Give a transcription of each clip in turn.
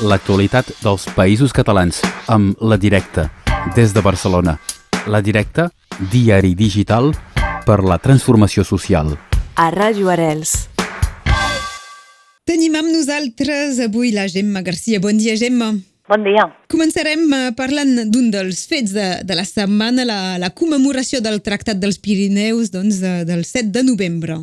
l'actualitat dels països catalans amb La Directa, des de Barcelona. La Directa, diari digital per la transformació social. A Ràdio Arels. Tenim amb nosaltres avui la Gemma Garcia. Bon dia, Gemma. Bon dia. Començarem eh, parlant d'un dels fets de, de la setmana, la, la commemoració del Tractat dels Pirineus doncs, de, del 7 de novembre.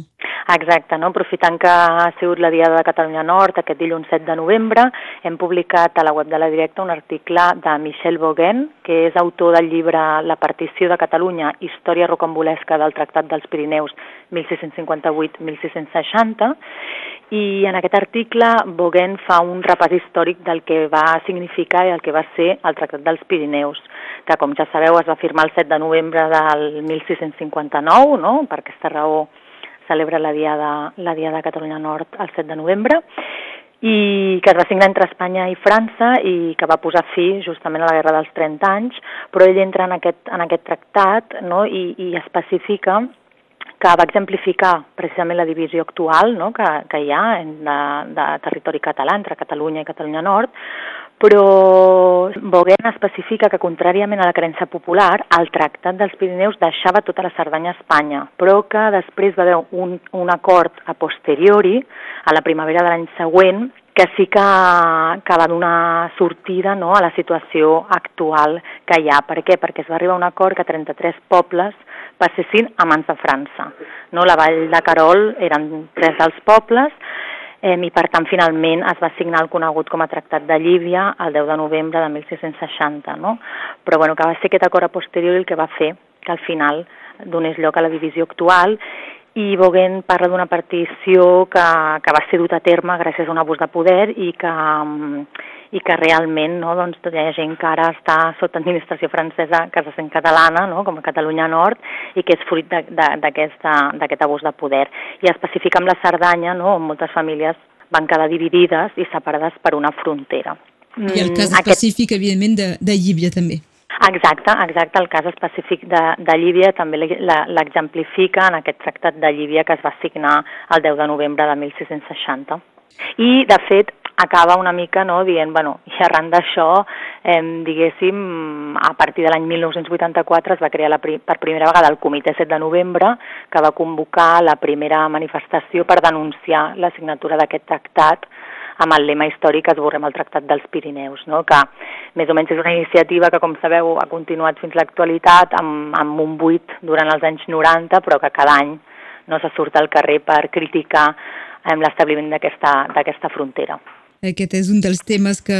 Exacte, no? aprofitant que ha sigut la Diada de Catalunya Nord aquest dilluns 7 de novembre, hem publicat a la web de la Directa un article de Michel Boguin, que és autor del llibre La partició de Catalunya, història rocambolesca del Tractat dels Pirineus 1658-1660, i en aquest article Boguin fa un repàs històric del que va significar i el que va ser el Tractat dels Pirineus, que com ja sabeu es va firmar el 7 de novembre del 1659, no? per aquesta raó celebra la Diada, la Diada Catalunya Nord el 7 de novembre, i que es va signar entre Espanya i França i que va posar fi justament a la Guerra dels 30 anys, però ell entra en aquest, en aquest tractat no? I, i especifica que va exemplificar precisament la divisió actual no? que, que hi ha en de, de territori català entre Catalunya i Catalunya Nord, però Boguén especifica que, contràriament a la creença popular, el Tractat dels Pirineus deixava tota la Cerdanya a Espanya, però que després va haver un, un acord a posteriori, a la primavera de l'any següent, que sí que, que va donar sortida no, a la situació actual que hi ha. Per què? Perquè es va arribar a un acord que 33 pobles passessin a mans de França. No, la vall de Carol eren tres dels pobles, eh, i per tant finalment es va signar el conegut com a Tractat de Llívia el 10 de novembre de 1660, no? però bueno, que va ser aquest acord a posteriori el que va fer que al final donés lloc a la divisió actual i Boguent parla d'una partició que, que va ser dut a terme gràcies a un abús de poder i que, i que realment no, doncs, hi ha gent que ara està sota administració francesa que se sent catalana, no, com a Catalunya Nord, i que és fruit d'aquest abús de poder. I especifica amb la Cerdanya, no, on moltes famílies van quedar dividides i separades per una frontera. I el cas mm, específic, Aquest... evidentment, de, de Llívia també. Exacte, exacte. El cas específic de, de Llívia també l'exemplifica en aquest tractat de Llívia que es va signar el 10 de novembre de 1660. I, de fet, acaba una mica no, dient, bueno, i arran d'això, eh, diguéssim, a partir de l'any 1984 es va crear la, per primera vegada el Comitè 7 de novembre, que va convocar la primera manifestació per denunciar la signatura d'aquest tractat amb el lema històric Esborrem el Tractat dels Pirineus, no? que més o menys és una iniciativa que, com sabeu, ha continuat fins l'actualitat amb, amb un buit durant els anys 90, però que cada any no se surt al carrer per criticar l'establiment d'aquesta frontera. Aquest és un dels temes que,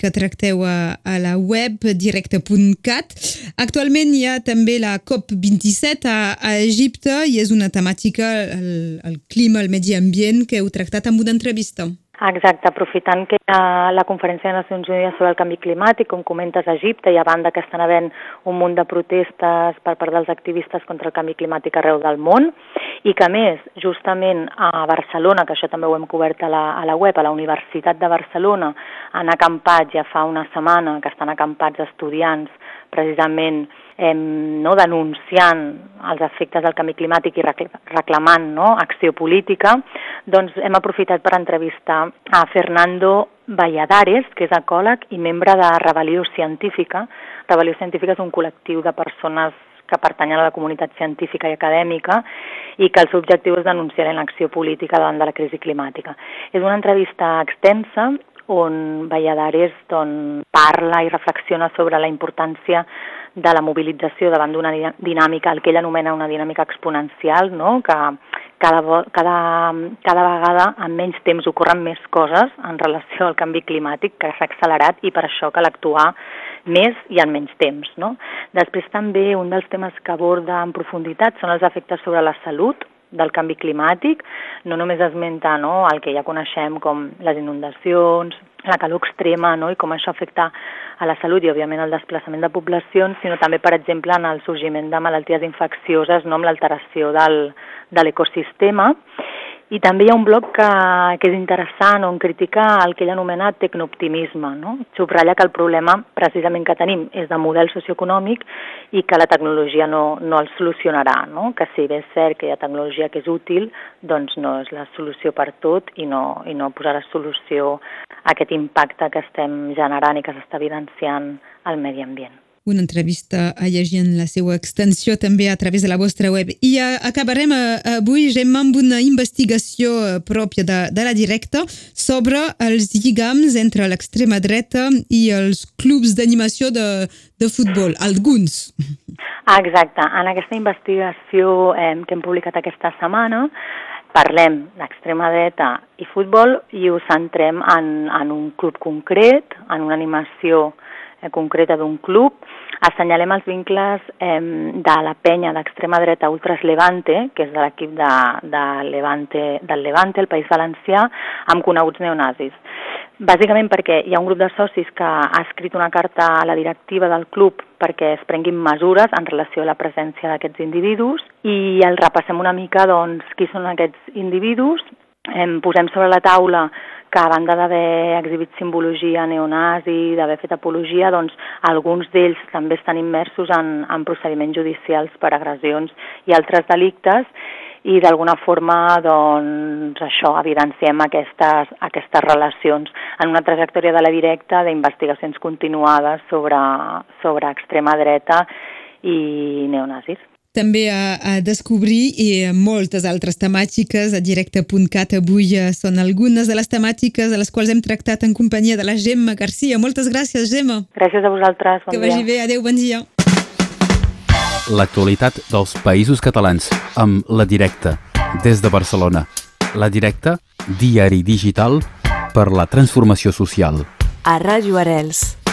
que tracteu a, a la web directe.cat. Actualment hi ha també la COP27 a, a Egipte i és una temàtica, el, el clima, el medi ambient, que heu tractat amb una entrevista. Exacte, aprofitant que hi ha la Conferència de Nacions Unides sobre el canvi climàtic, com comentes a Egipte, i a banda que estan havent un munt de protestes per part dels activistes contra el canvi climàtic arreu del món, i que més, justament a Barcelona, que això també ho hem cobert a la, a la web, a la Universitat de Barcelona, han acampat ja fa una setmana que estan acampats estudiants precisament eh, no, denunciant els efectes del canvi climàtic i reclamant no, acció política, doncs hem aprofitat per entrevistar a Fernando Valladares, que és ecòleg i membre de Rebel·lió Científica. Rebel·lió Científica és un col·lectiu de persones que pertanyen a la comunitat científica i acadèmica i que el seu objectiu és denunciar l'acció política davant de la crisi climàtica. És una entrevista extensa on Valladares doncs, parla i reflexiona sobre la importància de la mobilització davant d'una dinàmica, el que ell anomena una dinàmica exponencial, no? que cada, cada, cada vegada en menys temps ocorren més coses en relació al canvi climàtic, que s'ha accelerat i per això cal actuar més i en menys temps. No? Després també un dels temes que aborda en profunditat són els efectes sobre la salut, del canvi climàtic, no només esmenta no, el que ja coneixem com les inundacions, la calor extrema no, i com això afecta a la salut i, òbviament, el desplaçament de poblacions, sinó també, per exemple, en el sorgiment de malalties infeccioses no, amb l'alteració de l'ecosistema i també hi ha un bloc que, que és interessant on critica el que ell ha anomenat tecnooptimisme. No? Subratlla que el problema precisament que tenim és de model socioeconòmic i que la tecnologia no, no el solucionarà. No? Que si bé és cert que hi ha tecnologia que és útil, doncs no és la solució per tot i no, i no posarà solució aquest impacte que estem generant i que s'està evidenciant al medi ambient una entrevista a llegir en la seva extensió també a través de la vostra web. I uh, acabarem uh, avui, Gemma, amb una investigació uh, pròpia de, de la directa sobre els lligams entre l'extrema dreta i els clubs d'animació de, de futbol, alguns. Ah, exacte. En aquesta investigació eh, que hem publicat aquesta setmana, parlem d'extrema dreta i futbol i ho centrem en, en un club concret, en una animació eh, concreta d'un club. Assenyalem els vincles eh, de la penya d'extrema dreta Ultras Levante, que és de l'equip de, de Levante, del Levante, el País Valencià, amb coneguts neonazis. Bàsicament perquè hi ha un grup de socis que ha escrit una carta a la directiva del club perquè es prenguin mesures en relació a la presència d'aquests individus i el repassem una mica doncs, qui són aquests individus, em posem sobre la taula que a banda d'haver exhibit simbologia neonazi, d'haver fet apologia, doncs alguns d'ells també estan immersos en, en procediments judicials per agressions i altres delictes i d'alguna forma doncs això evidenciem aquestes, aquestes relacions. En una trajectòria de la directa d'investigacions continuades sobre, sobre extrema dreta i neonazis també a, a descobrir i moltes altres temàtiques a directe.cat avui són algunes de les temàtiques a les quals hem tractat en companyia de la Gemma Garcia. Moltes gràcies, Gemma. Gràcies a vosaltres. Bon que dia. vagi bé. Adéu, bon dia. L'actualitat dels països catalans amb La Directa, des de Barcelona. La Directa, diari digital per la transformació social. A Ràdio Arels.